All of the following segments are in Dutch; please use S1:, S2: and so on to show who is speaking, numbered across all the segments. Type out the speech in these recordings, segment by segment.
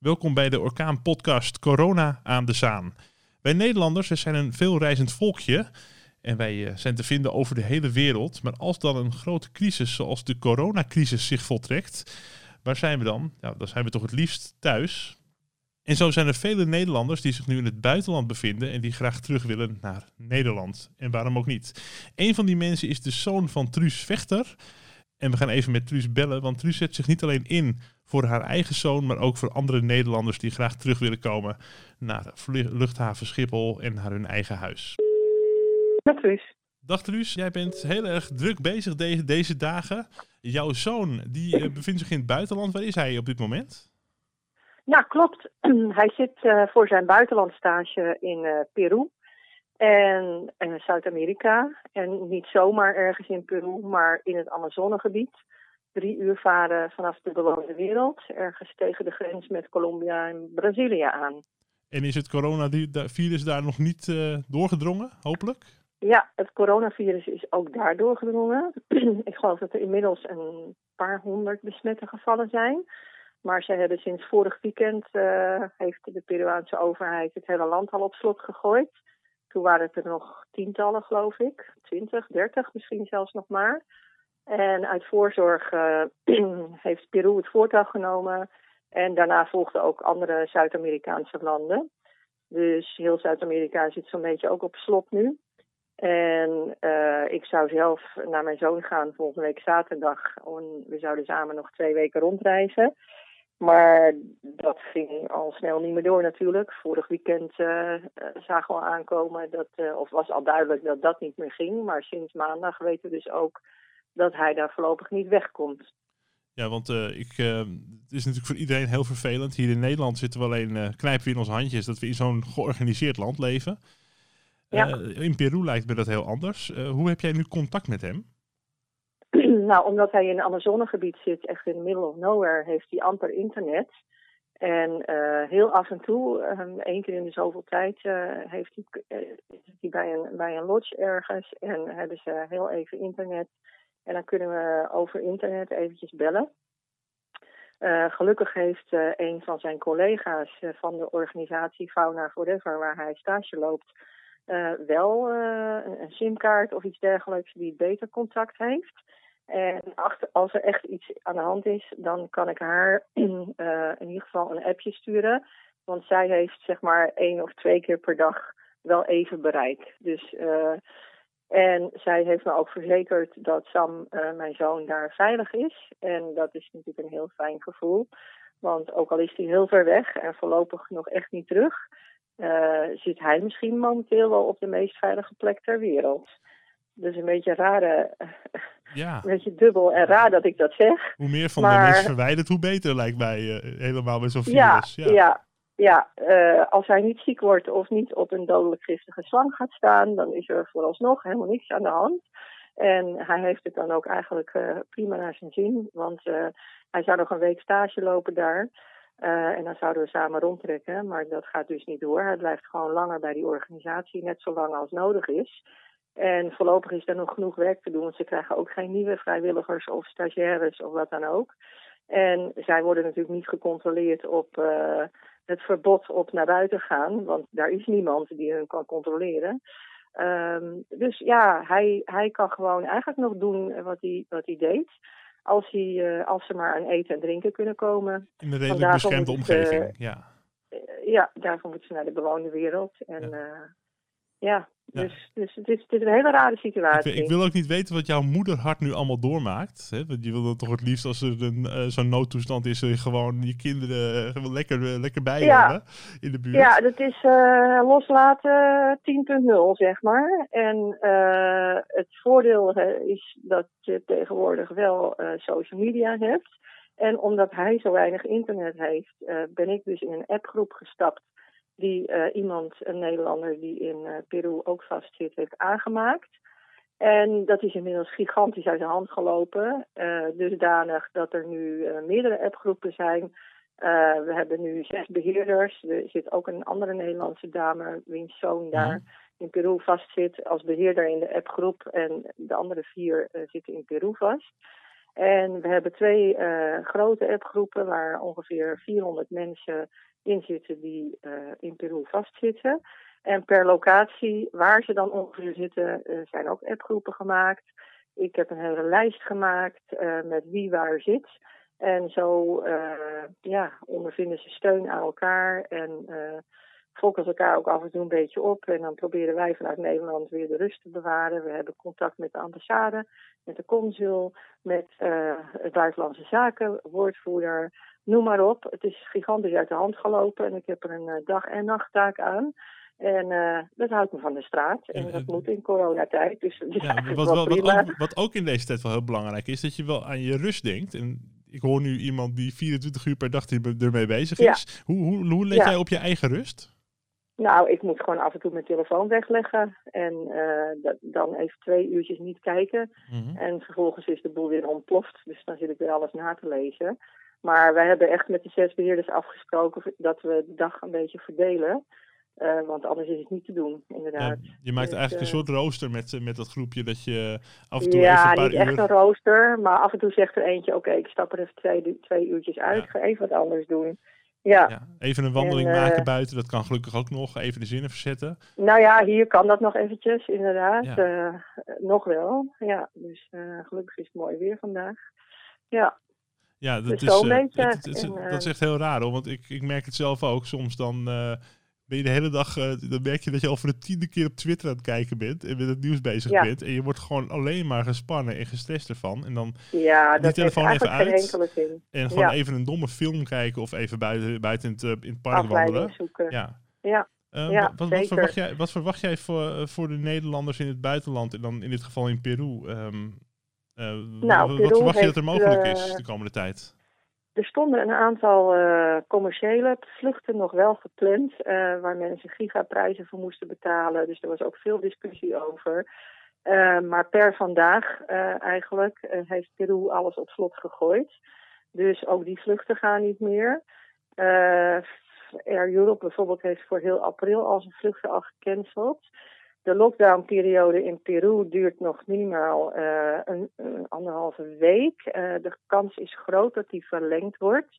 S1: Welkom bij de Orkaan Podcast Corona aan de Zaan. Wij Nederlanders zijn een veelreizend volkje en wij eh, zijn te vinden over de hele wereld. Maar als dan een grote crisis zoals de coronacrisis zich voltrekt, waar zijn we dan? Ja, dan zijn we toch het liefst thuis. En zo zijn er vele Nederlanders die zich nu in het buitenland bevinden en die graag terug willen naar Nederland. En waarom ook niet? Een van die mensen is de zoon van Truus Vechter. En we gaan even met Truus bellen, want Truus zet zich niet alleen in voor haar eigen zoon, maar ook voor andere Nederlanders die graag terug willen komen naar luchthaven Schiphol en naar hun eigen huis.
S2: Dag Truus.
S1: Dag Truus, jij bent heel erg druk bezig deze, deze dagen. Jouw zoon die uh, bevindt zich in het buitenland. Waar is hij op dit moment?
S2: Ja, klopt. hij zit uh, voor zijn buitenlandstage in uh, Peru en Zuid-Amerika. En niet zomaar ergens in Peru, maar in het Amazonegebied drie uur varen vanaf de bewoonde wereld, ergens tegen de grens met Colombia en Brazilië aan.
S1: En is het coronavirus daar nog niet uh, doorgedrongen, hopelijk?
S2: Ja, het coronavirus is ook daar doorgedrongen. Ik geloof dat er inmiddels een paar honderd besmette gevallen zijn. Maar ze hebben sinds vorig weekend, uh, heeft de Peruaanse overheid het hele land al op slot gegooid. Toen waren het er nog tientallen, geloof ik. Twintig, dertig misschien zelfs nog maar. En uit voorzorg uh, heeft Peru het voortouw genomen. En daarna volgden ook andere Zuid-Amerikaanse landen. Dus heel Zuid-Amerika zit zo'n beetje ook op slot nu. En uh, ik zou zelf naar mijn zoon gaan volgende week zaterdag. En we zouden samen nog twee weken rondreizen. Maar dat ging al snel niet meer door natuurlijk. Vorig weekend uh, zagen we aankomen, dat, uh, of was al duidelijk dat dat niet meer ging. Maar sinds maandag weten we dus ook dat hij daar voorlopig niet wegkomt.
S1: Ja, want uh, ik, het is natuurlijk voor iedereen heel vervelend. Hier in Nederland zitten we alleen, knijpen we in ons handjes dat we in zo'n georganiseerd land leven. Ja. in Peru lijkt me dat heel anders. hoe heb jij nu contact met hem?
S2: nou, omdat hij in het Amazonegebied zit, echt in the middle of nowhere, heeft hij amper internet. En heel af en toe, één keer in de zoveel tijd, heeft hij, is hij bij een, bij een lodge ergens en hebben ze heel even internet. En dan kunnen we over internet eventjes bellen. Uh, gelukkig heeft uh, een van zijn collega's uh, van de organisatie Fauna Forever, waar hij stage loopt, wel een, een simkaart of iets dergelijks die beter contact heeft. En als er echt iets aan de hand is, dan kan ik haar in, in ieder geval een appje sturen. Want zij heeft zeg maar één of twee keer per dag wel even bereik. Dus en zij heeft me ook verzekerd dat Sam, uh, mijn zoon, daar veilig is. En dat is natuurlijk een heel fijn gevoel. Want ook al is hij heel ver weg en voorlopig nog echt niet terug, zit hij misschien momenteel wel op de meest veilige plek ter wereld. Dus een beetje rare, ja. een beetje dubbel en raar dat ik dat zeg.
S1: Hoe meer van maar, de meest verwijderd, hoe beter lijkt mij uh, helemaal met zo'n
S2: virus. Ja, ja. ja ja, uh, als hij niet ziek wordt of niet op een dodelijk giftige slang gaat staan, dan is er vooralsnog helemaal niks aan de hand. En hij heeft het dan ook eigenlijk uh, prima naar zijn zin, want hij zou nog een week stage lopen daar. en dan zouden we samen rondtrekken, maar dat gaat dus niet door. Hij blijft gewoon langer bij die organisatie, net zo lang als nodig is. En voorlopig is er nog genoeg werk te doen, want ze krijgen ook geen nieuwe vrijwilligers of stagiaires of wat dan ook. En zij worden natuurlijk niet gecontroleerd op het verbod op naar buiten gaan, want daar is niemand die hun kan controleren. Um, dus ja, hij, hij kan gewoon eigenlijk nog doen wat hij, wat hij deed. Als, hij, uh, als ze maar aan eten en drinken kunnen komen.
S1: In een redelijk beschermde omgeving, ja.
S2: Uh, ja, daarvoor moeten ze naar de bewoonde wereld. En ja, ja dus, dus het, is, het is een hele rare situatie.
S1: Ik, ik, wil ook niet weten wat jouw moederhart nu allemaal doormaakt. Hè? Want je wil dan toch het liefst als er een, uh, zo'n noodtoestand is, uh, gewoon je kinderen uh, lekker, lekker bij ja. hebben in de buurt.
S2: Ja, dat is loslaten 10.0 zeg maar. En het voordeel is dat je tegenwoordig wel social media hebt. En omdat hij zo weinig internet heeft, ben ik dus in een appgroep gestapt die uh, iemand, een Nederlander die in uh, Peru ook vastzit, heeft aangemaakt. En dat is inmiddels gigantisch uit de hand gelopen. Uh, dusdanig dat er nu meerdere appgroepen zijn. we hebben nu zes beheerders. Er zit ook een andere Nederlandse dame, wiens zoon daar in Peru vastzit als beheerder in de appgroep. En de andere vier zitten in Peru vast. En we hebben twee grote appgroepen waar ongeveer 400 mensen in zitten die in Peru vastzitten. En per locatie waar ze dan ongeveer zitten, zijn ook appgroepen gemaakt. Ik heb een hele lijst gemaakt met wie waar zit. En zo ja, ondervinden ze steun aan elkaar en fokken elkaar ook af en toe een beetje op. En dan proberen wij vanuit Nederland weer de rust te bewaren. We hebben contact met de ambassade, met de consul, met uh, het buitenlandse zaken, woordvoerder, noem maar op. Het is gigantisch uit de hand gelopen en ik heb er een uh, dag- en nachttaak aan. En uh, dat houdt me van de straat. En dat moet in coronatijd. Dus
S1: ja, wat, wat, wat, ook, wat ook in deze tijd wel heel belangrijk is, dat je wel aan je rust denkt. En ik hoor nu iemand die 24 uur per dag ermee bezig is. Ja. Hoe, hoe, hoe let jij op je eigen rust?
S2: Nou, ik moet gewoon af en toe mijn telefoon wegleggen. En uh, dan even twee uurtjes niet kijken. Mm -hmm. En vervolgens is de boel weer ontploft. Dus dan zit ik weer alles na te lezen. Maar wij hebben echt met de zes beheerders afgesproken dat we de dag een beetje verdelen. Uh, want anders is het niet te doen, inderdaad.
S1: Ja, je maakt dus, eigenlijk een soort rooster met, met dat groepje dat je af en toe
S2: ja,
S1: even een paar
S2: niet echt een rooster, maar af en toe zegt er eentje... oké, okay, ik stap er even twee, twee uurtjes uit, ja. ga even wat anders doen. Ja. ja.
S1: Even een wandeling en, maken buiten, dat kan gelukkig ook nog. Even de zinnen verzetten.
S2: Nou ja, hier kan dat nog eventjes, inderdaad. Ja. Uh, nog wel, ja. Dus uh, gelukkig is het mooi weer vandaag. Ja.
S1: Ja, dat, dus is, het, het, het, en, dat is echt heel raar hoor. Want ik, ik merk het zelf ook. Soms dan ben je de hele dag, uh, dan merk je dat je al voor de tiende keer op Twitter aan het kijken bent en met het nieuws bezig ja. bent. En je wordt gewoon alleen maar gespannen en gestrest ervan. En dan
S2: ja,
S1: die telefoon even uit. En gewoon ja. even een domme film kijken of even buiten, buiten in, het, in het park wandelen.
S2: Zoeken.
S1: Ja.
S2: ja.
S1: Uh, ja, wat, wat, verwacht jij, wat verwacht jij voor, voor de Nederlanders in het buitenland en dan in dit geval in Peru? Um, uh,
S2: nou,
S1: wat
S2: Peru
S1: verwacht je dat er mogelijk is de komende tijd?
S2: Er stonden een aantal uh, commerciële vluchten nog wel gepland, uh, waar mensen gigaprijzen voor moesten betalen. Dus er was ook veel discussie over. Uh, maar per vandaag eigenlijk heeft Peru alles op slot gegooid. Dus ook die vluchten gaan niet meer. Air Europe bijvoorbeeld heeft voor heel april al zijn vluchten al gecanceld. De lockdownperiode in Peru duurt nog minimaal uh, een, een, anderhalve week. Uh, de kans is groot dat die verlengd wordt.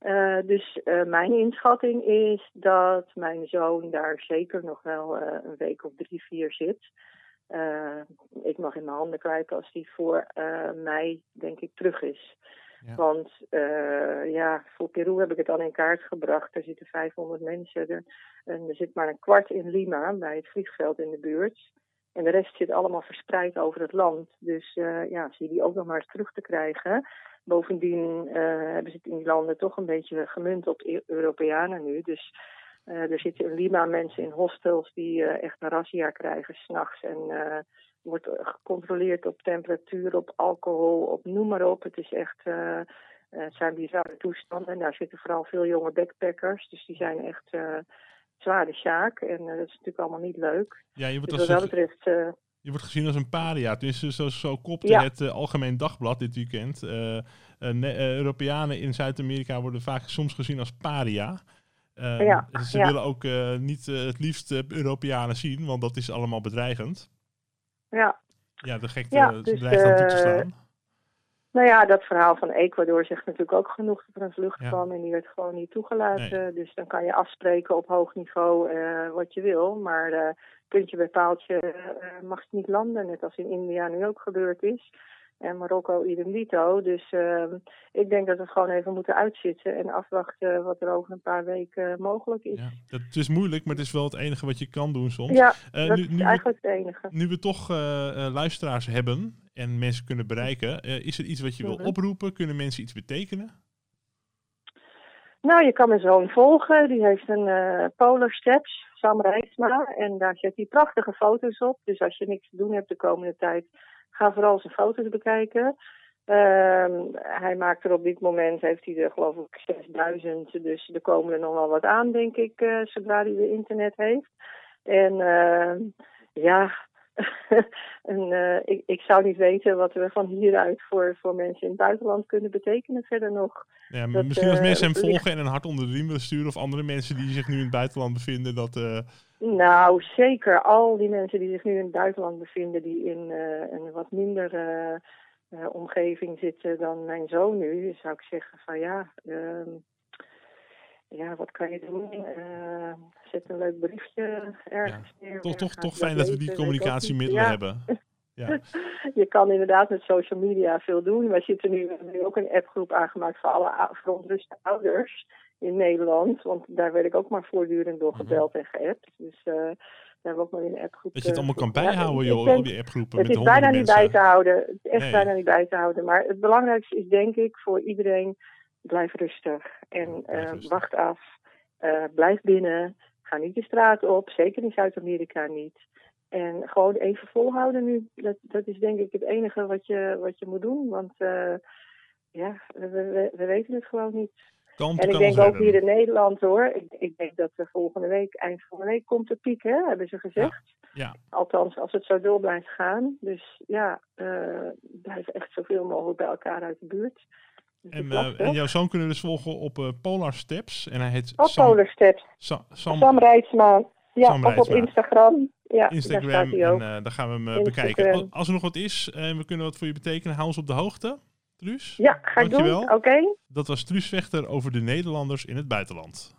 S2: Uh, dus mijn inschatting is dat mijn zoon daar zeker nog wel een week of drie, vier zit. ik mag in mijn handen krijgen als die voor mei, denk ik, terug is. Want uh, ja, voor Peru heb ik het al in kaart gebracht. Er zitten 500 mensen er. En er zit maar een kwart in Lima, bij het vliegveld in de buurt. En de rest zit allemaal verspreid over het land. Dus uh, ja, zie die ook nog maar eens terug te krijgen. Bovendien uh, hebben ze het in die landen toch een beetje gemunt op e Europeanen nu. Dus er zitten in Lima mensen in hostels die echt een razzia krijgen s'nachts. En wordt gecontroleerd op temperatuur, op alcohol, op noem maar op. Het is echt, uh, het zijn bizarre toestanden. En daar zitten vooral veel jonge backpackers, dus die zijn echt uh, zwaar de sjaak. En uh, dat is natuurlijk allemaal niet leuk.
S1: Ja, je wordt,
S2: dus wat dat betreft,
S1: je wordt gezien als een paria. Dus zo, zo kopte ja. het Algemeen Dagblad dit weekend. Europeanen in Zuid-Amerika worden vaak soms gezien als paria.
S2: Ja,
S1: ze
S2: ja.
S1: willen ook niet het liefst Europeanen zien, want dat is allemaal bedreigend.
S2: Ja.
S1: Ja, de gekte
S2: ja,
S1: dus, dreigt dan toe te slaan.
S2: Nou ja, dat verhaal van Ecuador zegt natuurlijk ook genoeg dat er een vlucht kwam en die werd gewoon niet toegelaten. Nee. Dus dan kan je afspreken op hoog niveau wat je wil, maar puntje bij paaltje mag het niet landen, net als in India nu ook gebeurd is. En Marokko idem dito. Dus uh, ik denk dat we gewoon even moeten uitzitten en afwachten wat er over een paar weken mogelijk is.
S1: Ja, dat is moeilijk, maar het is wel het enige wat je kan doen soms.
S2: Ja, uh, dat nu, is nu eigenlijk we, het enige.
S1: Nu we toch uh, luisteraars hebben en mensen kunnen bereiken, is er iets wat je wil
S2: Mhm.
S1: oproepen? Kunnen mensen iets betekenen?
S2: Nou, je kan mijn zoon volgen. Die heeft een Polar Steps, Sam Rijsma. En daar zet hij prachtige foto's op. Dus als je niks te doen hebt de komende tijd, ga vooral zijn foto's bekijken. Uh, hij maakt er op dit moment, heeft hij er geloof ik 6000. Dus er komen er nog wel wat aan, denk ik, uh, zodra hij weer internet heeft. En uh, ja, en, uh, ik, ik zou niet weten wat we van hieruit voor, voor mensen in het buitenland kunnen betekenen verder nog.
S1: Ja, dat, misschien als mensen hem volgen en een hart onder de riem willen sturen of andere mensen die zich nu in het buitenland bevinden, dat...
S2: Nou, zeker. Al die mensen die zich nu in het buitenland bevinden, die in uh, een wat minder uh, omgeving zitten dan mijn zoon nu, zou ik zeggen van ja, ehm, ja, wat kan je doen? Uh, zet een leuk briefje ergens
S1: neer. Toch, toch, toch fijn dat we die communicatiemiddelen hebben.
S2: Ja. je kan inderdaad met social media veel doen. Wij zitten nu, nu ook een appgroep aangemaakt voor alle verontruste ouders in Nederland. Want daar werd ik ook maar voortdurend door mhm. gebeld en geappt. Dus uh, daar hebben we ook maar in een appgroep.
S1: Dat je het allemaal kan bijhouden, joh, al die appgroepen.
S2: Het
S1: met
S2: is bijna niet bij te houden. Het is echt bijna niet bij te houden. Maar het belangrijkste is denk ik voor iedereen, blijf rustig. En uh, wacht af. Uh, blijf binnen. Ga niet de straat op. Zeker in Zuid-Amerika niet. En gewoon even volhouden nu. Dat, dat is denk ik het enige wat je, wat je moet doen. Want uh, ja, we, we, we, weten het gewoon niet. En ik denk ook hier in Nederland hoor. Ik, ik denk dat de volgende week, eind van de week, komt de piek, hè, hebben ze gezegd.
S1: Ja.
S2: Althans, als het zo door blijft gaan. Dus ja, uh, blijf echt zoveel mogelijk bij elkaar uit de buurt.
S1: Dus en, uh, en, jouw zoon kunnen we dus volgen op uh, Polar Steps. En hij heet
S2: op
S1: Sam,
S2: Polar Steps.
S1: Sam,
S2: Sam Rijtsma. Ja, Sam of op Instagram. Ja,
S1: Instagram. en uh, dan gaan we hem bekijken. Als er nog wat is en we kunnen wat voor je betekenen, hou ons op de hoogte. Truus.
S2: Ja, ga ik doen. Oké.
S1: Dat was Truus Vechter over de Nederlanders in het buitenland.